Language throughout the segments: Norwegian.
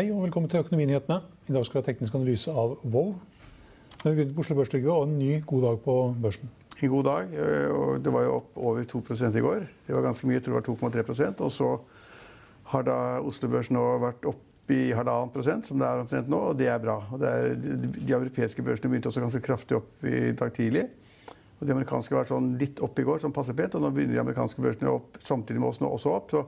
Hei og velkommen til Økonominyhetene. I dag skal vi ha teknisk analyse av Wow. Har vi begynt på Oslo Børs og en ny god dag på børsen. En god dag. eh, og Det var jo opp over 2 i går. Det var ganske mye. Jeg tror det var 2,3% Og så har da Oslo Børs nå vært opp i halvannen prosent, som det er omtrent nå, og det er bra. Er, de europeiske børsene begynte også ganske kraftig opp i dag tidlig. Og de amerikanske var sånn litt opp i går, som passer pent. Og nå begynner de amerikanske børsene opp samtidig med oss nå også opp. Så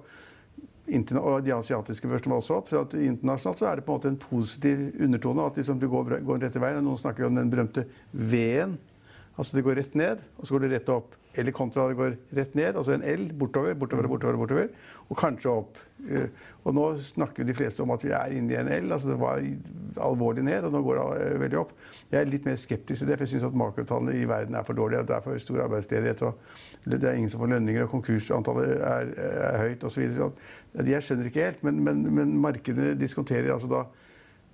og de asiatiske børsene var også opp. Så internasjonalt så er det på en måte en positiv undertone. At liksom det går, går rette veien. Noen snakker om den berømte V-en. Altså det går rett ned, og så går det rett opp. Eller kontra det går rett ned, altså en L bortover, bortover, bortover, bortover. Og kanskje opp. Eh, og nå snakker de fleste om at vi er inne i en L. altså Det var alvorlig ned, og nå går det eh, veldig opp. Jeg er litt mer skeptisk til det, for jeg syns at makrotallene i verden er for dårlige. Det er for stor arbeidsledighet, og det er ingen som får lønninger, og konkursantallet er, er høyt osv. Jeg skjønner ikke helt, men, men, men markedene diskonterer altså da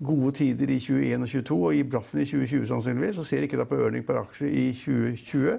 gode tider i 2021 og 2022 og i blaffen i 2020 sannsynligvis, og ser ikke da på earning per aksje i 2020.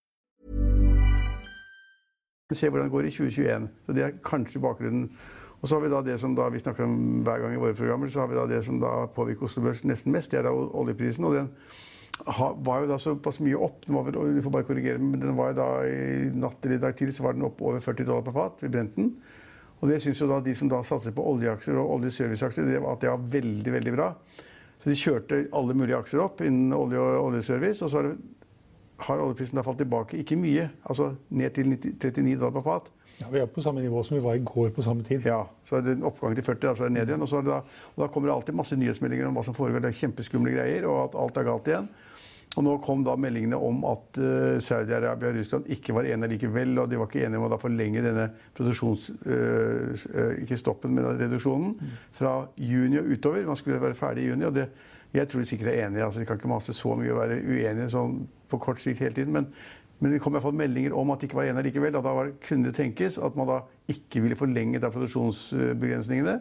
Se hvordan det går i 2021. Så Det er kanskje bakgrunnen. Og så har vi da det som da vi snakker om hver gang i våre programmer, så har vi da det som da påvirker Oslo Børs nesten mest. Det er da oljeprisen. og den var jo da såpass mye opp. Den var vel, du får bare korrigere, men den var jo da i natt eller i dag tidlig så var den opp over 40 dollar på fat. Vi brente den. Og det syns jo da de som da satser på oljeaksjer og oljeserviceaksjer, det at det var veldig, veldig bra. Så de kjørte alle mulige aksjer opp innen olje og oljeservice. Og så har det har oljeprisen da falt tilbake, ikke mye, altså ned til 39 dollar på fat. Ja, Vi er på samme nivå som vi var i går på samme tid. Ja, så er det en oppgang til 40, da, så er det ned igjen. Og, da, og da kommer det alltid masse nyhetsmeldinger om hva som foregår. Det er kjempeskumle greier, og at alt er galt igjen. Og nå kom da meldingene om at uh, Saudi-Arabia og Russland ikke var enige likevel. Og de var ikke enige om å forlenge denne produksjons... Uh, uh, ikke stoppen, men reduksjonen fra juni og utover. Man skulle være ferdig i juni. og det, jeg tror de sikkert er enige. altså De kan ikke mase så mye og være uenige sånn på kort sikt hele tiden. Men, men det kom i hvert fall meldinger om at de ikke var enige likevel. Da, da kunne det tenkes at man da ikke ville forlenge da produksjonsbegrensningene.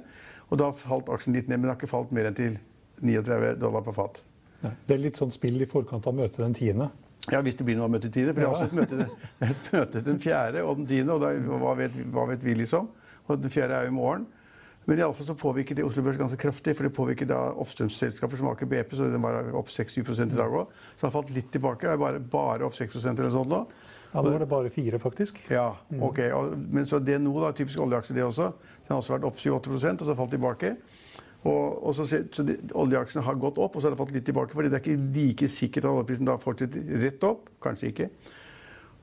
Og da falt aksjen litt ned, men det har ikke falt mer enn til 39 dollar på fat. Nei, det er litt sånn spill i forkant av møtet den tiende. Ja, hvis det blir noe møte tiende. For ja. jeg har også et møte, et møte den fjerde og den tiende. Og da, hva, vet, hva vet vi, liksom? Og den fjerde er jo i morgen. Men i alle fall så påvirker det Oslo Børs ganske kraftig. For det påvirker da oppstrømsselskaper som Aker BP, så den var opp 6-7 i dag òg. Så den har falt litt tilbake. Bare, bare opp 6% eller sånn nå. Ja, nå var det bare fire, faktisk. Ja, ok. Men så det nå, da, typisk oljeaksje det også, den har også vært opp 7-8 og så falt tilbake. Og, og så, så de, Oljeaksjene har gått opp, og så har det falt litt tilbake. fordi det er ikke like sikkert at oljeprisen da fortsetter rett opp. Kanskje ikke.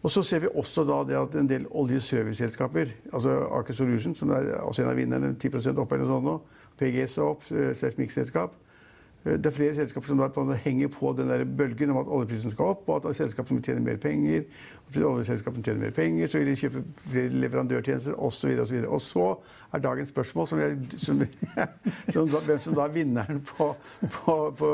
Og så ser vi også at en del oljeserviceselskaper, altså Aker Solution, som er også en av vinnerne, 10 opp eller noe sånt nå, PGS er opp, eh, seismikkselskap. Eh, det er flere selskaper som på henger på den der bølgen om at oljeprisen skal opp, og at selskapene tjener mer penger. Og til oljeselskapene tjener mer penger, så vil de kjøpe flere leverandørtjenester osv. Og, så og så er dagens spørsmål som jeg, som, som, hvem som da er vinneren på, på, på,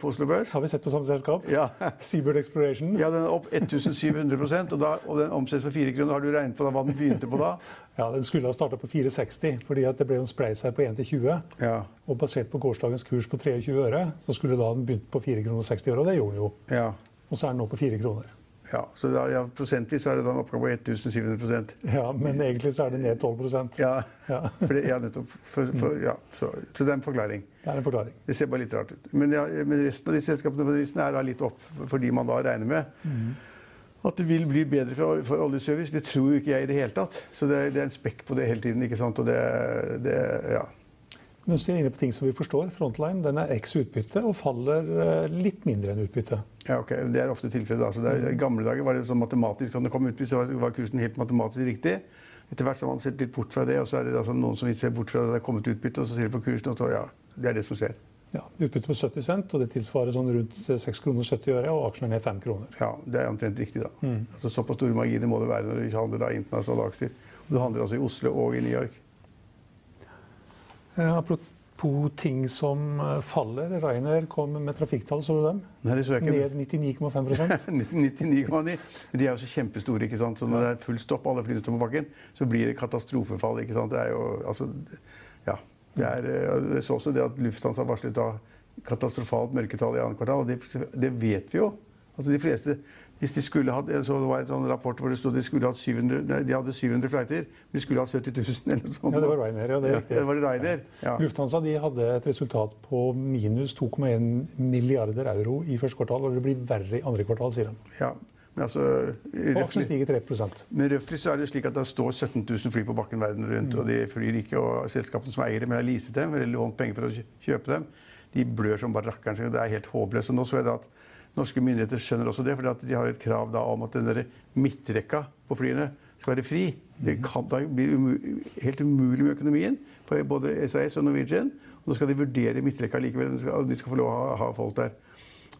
på, Oslo Børs. Har vi sett på samme selskap? Ja. Seabird Exploration. Ja, den er opp 1700% og, da, og den omsettes for fire kroner. Har du regnet på da, hva den begynte på da? Ja, Den skulle ha starta på 4,60, fordi det ble en spleis her på 1 til 20. Ja. Og basert på gårsdagens kurs på 23 øre, så skulle da den begynt på 4,60 kroner og det gjorde den jo. Ja. Og så er den nå på 4 kroner. Ja, så da, ja, Prosentvis er det da en oppgang på 1700% Ja, men egentlig så er det ned 12 Ja, ja. For det, ja nettopp. For, for, ja, så, så, det er en forklaring. Det er en forklaring. Det ser bare litt rart ut. Men, ja, men resten av de selskapene på listen er da litt opp for de man da regner med. Mm. At det vil bli bedre for, for oljeservice, det tror jo ikke jeg i det hele tatt. Så det, det er en spekk på det hele tiden. ikke sant? Og det, det ja. Men vi er inne på ting som vi forstår, Frontline den er x utbytte og faller eh, litt mindre enn utbytte. Ja, ok. Det er ofte tilfellet. da. er, I gamle dager var det sånn matematisk kan det komme utbytte, så var, var kursen helt matematisk riktig. Etter hvert har man sett litt bort fra det, og så er det altså noen som ikke ser bort fra det det er kommet utbytte, og så ser de på kursen, og så ja, det er det som skjer. Ja, Utbytte på 70 cent, og det tilsvarer sånn rundt 6 kroner 70 øre, og aksjene er ned 5 kroner. Ja, det er omtrent riktig, da. Altså, såpass store marginer må det være når du handler da internasjonale aksjer. Du handler altså i Oslo og i New York. Eh, apropos ting som eh, faller. Rainer kom med trafikktall, så du dem? Nei, det så jeg ikke. Ned 99,5 99,9. Men de er jo så kjempestore. ikke sant? Så når det er full stopp, alle flyr ut på bakken, så blir det katastrofefall. ikke sant? Det er jo, altså, ja. Det er, eh, så også det at Lufthansa varslet da katastrofalt mørketall i annet kvartal. og det, det vet vi jo. Altså de fleste, hvis de skulle hatt, så Det var en sånn rapport hvor det stod de skulle hatt 700, nei, de hadde 700 flighter, men de skulle hatt 70 000 eller noe sånt. Ja, det var Ryanair, ja, det er riktig. Ja, det var Ryanair, ja. Lufthansa de hadde et resultat på minus 2,1 milliarder euro i første kvartal, og det blir verre i andre kvartal, sier de. ja. Men altså, aksjen stiger 3 Men røftlig så er det slik at det står 17 000 fly på bakken verden rundt, og de flyr ikke, og selskapene som eier dem, eller har leaset dem, eller lånt penger for å kjøpe dem, de blør som bare rakkeren. sin. Det er helt håpløst. Og nå så jeg da at norske myndigheter skjønner også det, for de har et krav da om at den der midtrekka på flyene skal være fri. Det kan, da blir det helt umulig med økonomien på både SAS og Norwegian. Og nå skal de vurdere midtrekka likevel, de skal, de skal få lov å ha, ha folk der.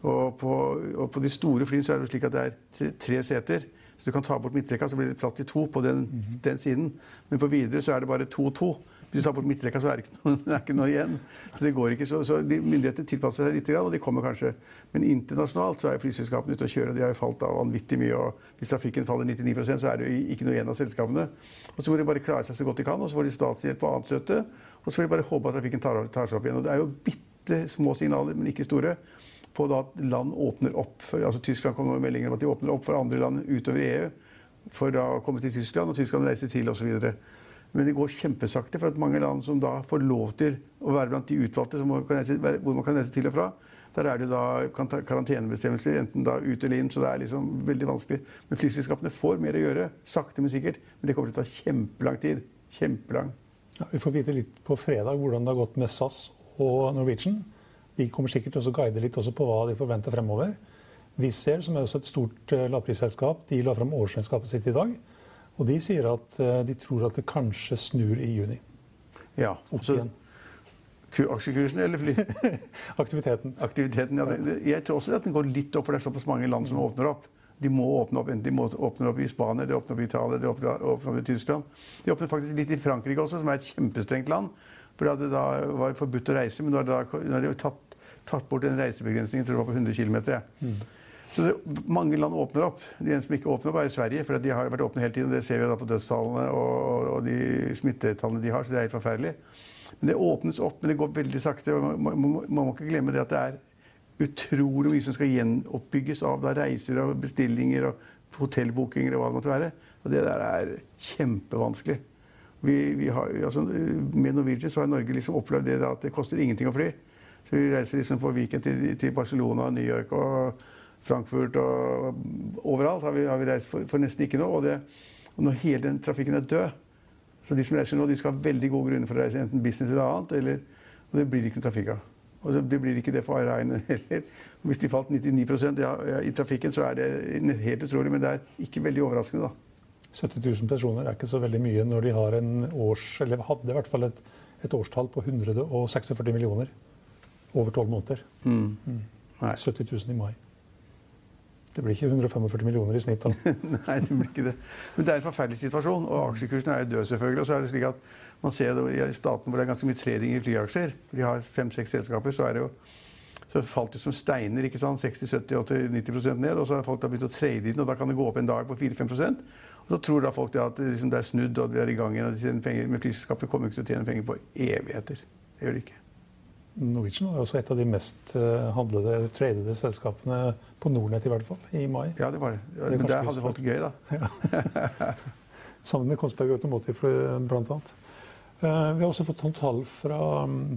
Og på, og på de store flyene så er det slik at det er tre, tre seter. Så du kan ta bort midtrekka, så blir det plass til to på den, den siden. Men på videre så er det bare to-to. Hvis du tar bort midtrekka, så er det ikke noe, det ikke noe igjen. Så det går ikke. Så, så myndighetene tilpasser seg litt, og de kommer kanskje. Men internasjonalt så er flyselskapene ute å kjøre. og De har jo falt av vanvittig mye. og Hvis trafikken faller 99% så er det jo ikke noe igjen av selskapene. Og så må de bare klare seg så godt de kan, og så får de statshjelp og annet støtte. Og så får de bare håpe at trafikken tar, tar seg opp igjen. Og det er jo bitte små signaler, men ikke store på at land åpner opp for altså Tyskland kom med meldinger om at de åpner opp for andre land utover EU for da å komme til Tyskland, og Tyskland reiser til osv. Men det går kjempesakte, for at mange land som da får lov til å være blant de utvalgte man reise, hvor man kan reise til og fra, der er det da karantenebestemmelser, enten da ut eller inn, så det er liksom veldig vanskelig. Men flyselskapene får mer å gjøre, sakte, men sikkert. Men det kommer til å ta kjempelang tid. Kjempelang. Ja, vi får vite litt på fredag hvordan det har gått med SAS og Norwegian. De kommer sikkert til å guide litt også på hva de forventer fremover. Wizz Air, som er også et stort eh, lavprisselskap, de la fram årsregnskapet sitt i dag. Og de sier at eh, de tror at det kanskje snur i juni. Ja. Opp igjen. aksjekursen eller fly? Aktiviteten. aktiviteten. Ja, jeg tror også at den går litt opp, for det er såpass mange land som åpner opp. De må åpne opp, enten de må åpne opp i Spania, de åpner opp i Italia, de åpner opp i Tyskland. De åpner faktisk litt i Frankrike også, som er et kjempestrengt land. For det da var forbudt å reise, men nå har de tatt, tatt bort en reisebegrensning jeg tror det var på 100 km. Mm. Så det, mange land åpner opp. De eneste som ikke åpner opp, er Sverige. For de har vært åpne hele tiden. Det ser vi da på dødstallene og, og de smittetallene de har. Så det er helt forferdelig. Men det åpnes opp, men det går veldig sakte. og Man, man, man må ikke glemme det at det er utrolig mye som skal gjenoppbygges av da reiser og bestillinger og hotellbookinger og hva det måtte være. Og det der er kjempevanskelig. Vi, vi har, altså, med Norwegian så har Norge liksom opplevd det at det koster ingenting å fly. Så vi reiser liksom på weekend til, til Barcelona, New York og Frankfurt og overalt har vi, har vi reist for, for nesten ikke noe. Og, det, og når hele den trafikken er død Så de som reiser nå, de skal ha veldig gode grunner for å reise, enten business eller annet. Eller, og det blir ikke noe trafikk av. Og det blir ikke det for Airline heller. Hvis de falt 99 ja, ja, i trafikken, så er det helt utrolig. Men det er ikke veldig overraskende, da. 70 000 personer er ikke så veldig mye når de har en års, eller hadde i hvert fall et, et årstall på 146 millioner over tolv måneder. Nei. 70 000 i mai. Det blir ikke 145 millioner i snitt. da. Nei, det blir ikke det. Men det er en forferdelig situasjon, og aksjekursen er jo død, selvfølgelig. Og så er det slik at man ser det i staten hvor det er ganske mye trading i flyaksjer. De har fem-seks selskaper, så er det jo så falt det som steiner. ikke sant? 60-70-80-90% ned. Og så har folk begynt å trade i den, og da kan det gå opp en dag på 4-5 Og så tror da folk at det liksom, det er snudd, og de er i gang igjen. Men flyselskapet kommer ikke til å tjene penger på evigheter. Det gjør de ikke. Norwegian var også et av de mest eh, handlede, tradede selskapene på Nordnett, i hvert fall, i mai. Ja, det var det. Ja, Det men der hadde folk det gøy, da. Sammen med Kongsberg Automotive, blant annet. Eh, vi har også fått noen tall fra,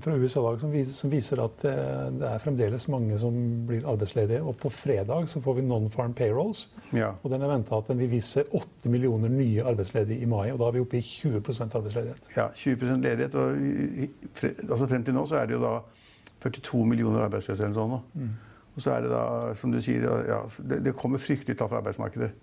fra USA som viser, som viser at det, det, er fremdeles mange som blir arbeidsledige. Og på fredag så får vi non-farm payrolls. Ja. Og den er venta at den vil vise 8 millioner nye arbeidsledige i mai. Og da er vi oppe i 20% arbeidsledighet. Ja, 20% ledighet. Og altså frem til nå så er det jo da 42 millioner arbeidsløse eller sånn. Mm. Og så er det da, som du sier, ja, det, det kommer fryktelig tall fra arbeidsmarkedet.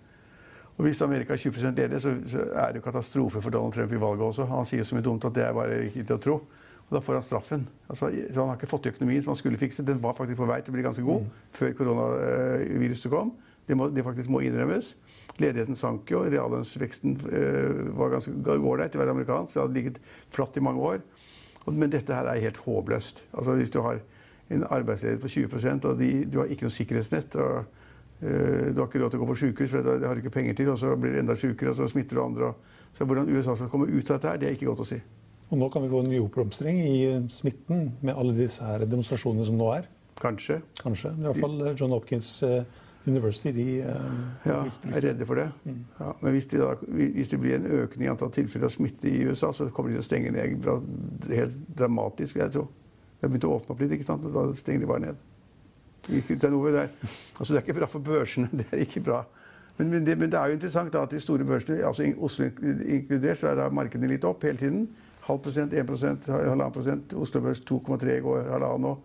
Og Hvis Amerika er 20 ledig, så, så, er det jo katastrofe for Donald Trump i valget også. Han sier så mye dumt at det er bare ikke til å tro. Og da får han straffen. Altså, han har ikke fått økonomien som han skulle fikse. Den var faktisk på vei til å bli ganske god mm. før koronaviruset kom. Det, må, det faktisk må innrømmes. Ledigheten sank jo. Reallønnsveksten øh, var ganske ålreit til å være amerikansk. Det hadde ligget flatt i mange år. Men dette her er helt håpløst. Altså, hvis du har en arbeidsledighet på 20% og de, du har ikke noe sikkerhetsnett og du har ikke råd til å gå på sykehus, for det har du ikke penger til. Og så blir du enda sykere, og så smitter du andre. Så hvordan USA skal komme ut av dette, her, det er ikke godt å si. Og nå kan vi få en ny oppblomstring i smitten med alle disse her demonstrasjonene som nå er. Kanskje. Kanskje. I hvert fall eh, John Hopkins eh, University de ja, er redde for det. Mm. Ja, men hvis det, da, hvis det, blir en økning i antall tilfeller av smitte i USA, så kommer de til å stenge ned helt dramatisk, vil jeg tro. Det har begynt å åpne opp litt, ikke sant? da stenger de bare ned. Altså det er ikke bra for børsene. Det er ikke bra. Men, men, det, men det, er jo interessant da, at de store børsene, altså Oslo inkludert, så er da markedene litt opp hele tiden. Halv prosent, 1 prosent, halvannen prosent. Oslo Børs 2,3 i går, halvannen nå.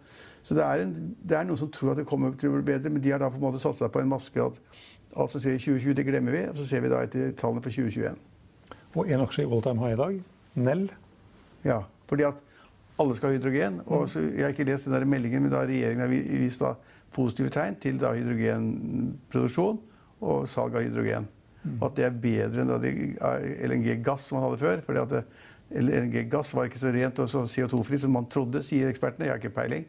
Så det er, en, det er, noen som tror at det kommer til å bli bedre, men de har da på en måte satsa på en maske at alt som skjer i 2020, det glemmer vi. Og så ser vi da etter tallene for 2021. Og én aksje i all time high i dag. Nell. Ja, fordi at alle skal ha hydrogen. Og så, jeg har ikke lest den der meldingen, men da regjeringen har vist da positive tegn til da hydrogenproduksjon og salg av hydrogen. Og at det er bedre enn da LNG-gass som man hadde før. fordi at LNG-gass var ikke så rent og så CO2-fritt som man trodde, sier ekspertene. Jeg har ikke peiling.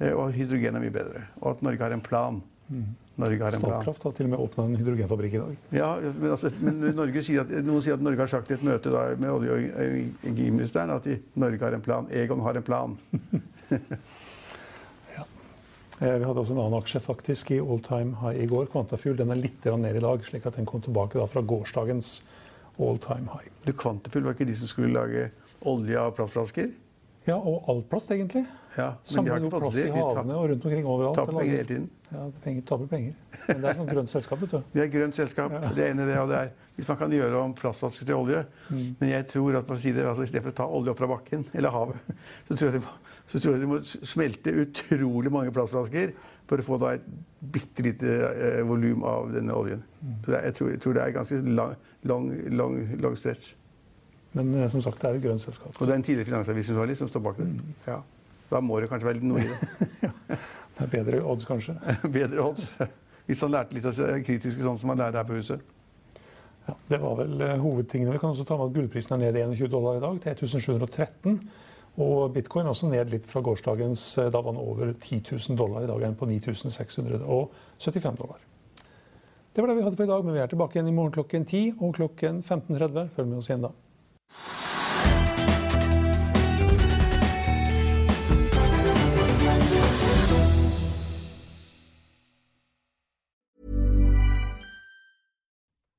Eh, og hydrogen er mye bedre. Og at Norge har en plan. Norge har en plan. Statkraft har til og med åpna en hydrogenfabrikk i dag. Ja, men, altså, men sier at, Noen sier at Norge har sagt i et møte da, med olje- og energiministeren at de, Norge har en plan. Egon har en plan. ja. Eh, vi hadde også en annen aksje faktisk i all time high i går. Kvantafuel Den er litt ned i dag, slik at den kom tilbake da, fra gårsdagens all time high. Du, Kvantafuel var ikke de som skulle lage olje av plastflasker? Ja, og all plast, egentlig. Ja, Samle noe plast i havene og rundt omkring overalt. Taper penger hele tiden. Ja, penger, taper penger. Men det er sånn grønt selskap, vet du. Det er grønt selskap. Ja. Det ene det, og det er hvis man kan gjøre om plastflasker til olje. Mm. Men jeg tror at på side, altså, istedenfor å ta olje opp fra bakken eller havet, så tror jeg de må, tror jeg de må smelte utrolig mange plastflasker for å få da et bitte lite eh, volum av denne oljen. Mm. Jeg, tror, jeg, tror, det er ganske lang, lang, lang, lang stretch. Men eh, som sagt, det er et grønt selskap. Og det er en tidligere finansavisunnlig som står bak det? Mm. Ja. Da må det kanskje være noe i det. det er bedre odds, kanskje? bedre odds. Hvis han lærte litt av kritiske sånn som han lærer her på huset. Ja, Det var vel uh, hovedtingene. Vi kan også ta med at Gullprisen er ned i 21 dollar i dag, til 1713. Og bitcoin også ned litt fra gårsdagens. Eh, da var den over 10 000 dollar. I dag er den på 9675 dollar. Det var det vi hadde for i dag, men vi er tilbake igjen i morgen klokken 10 og klokken 15.30. Følg med oss igjen da.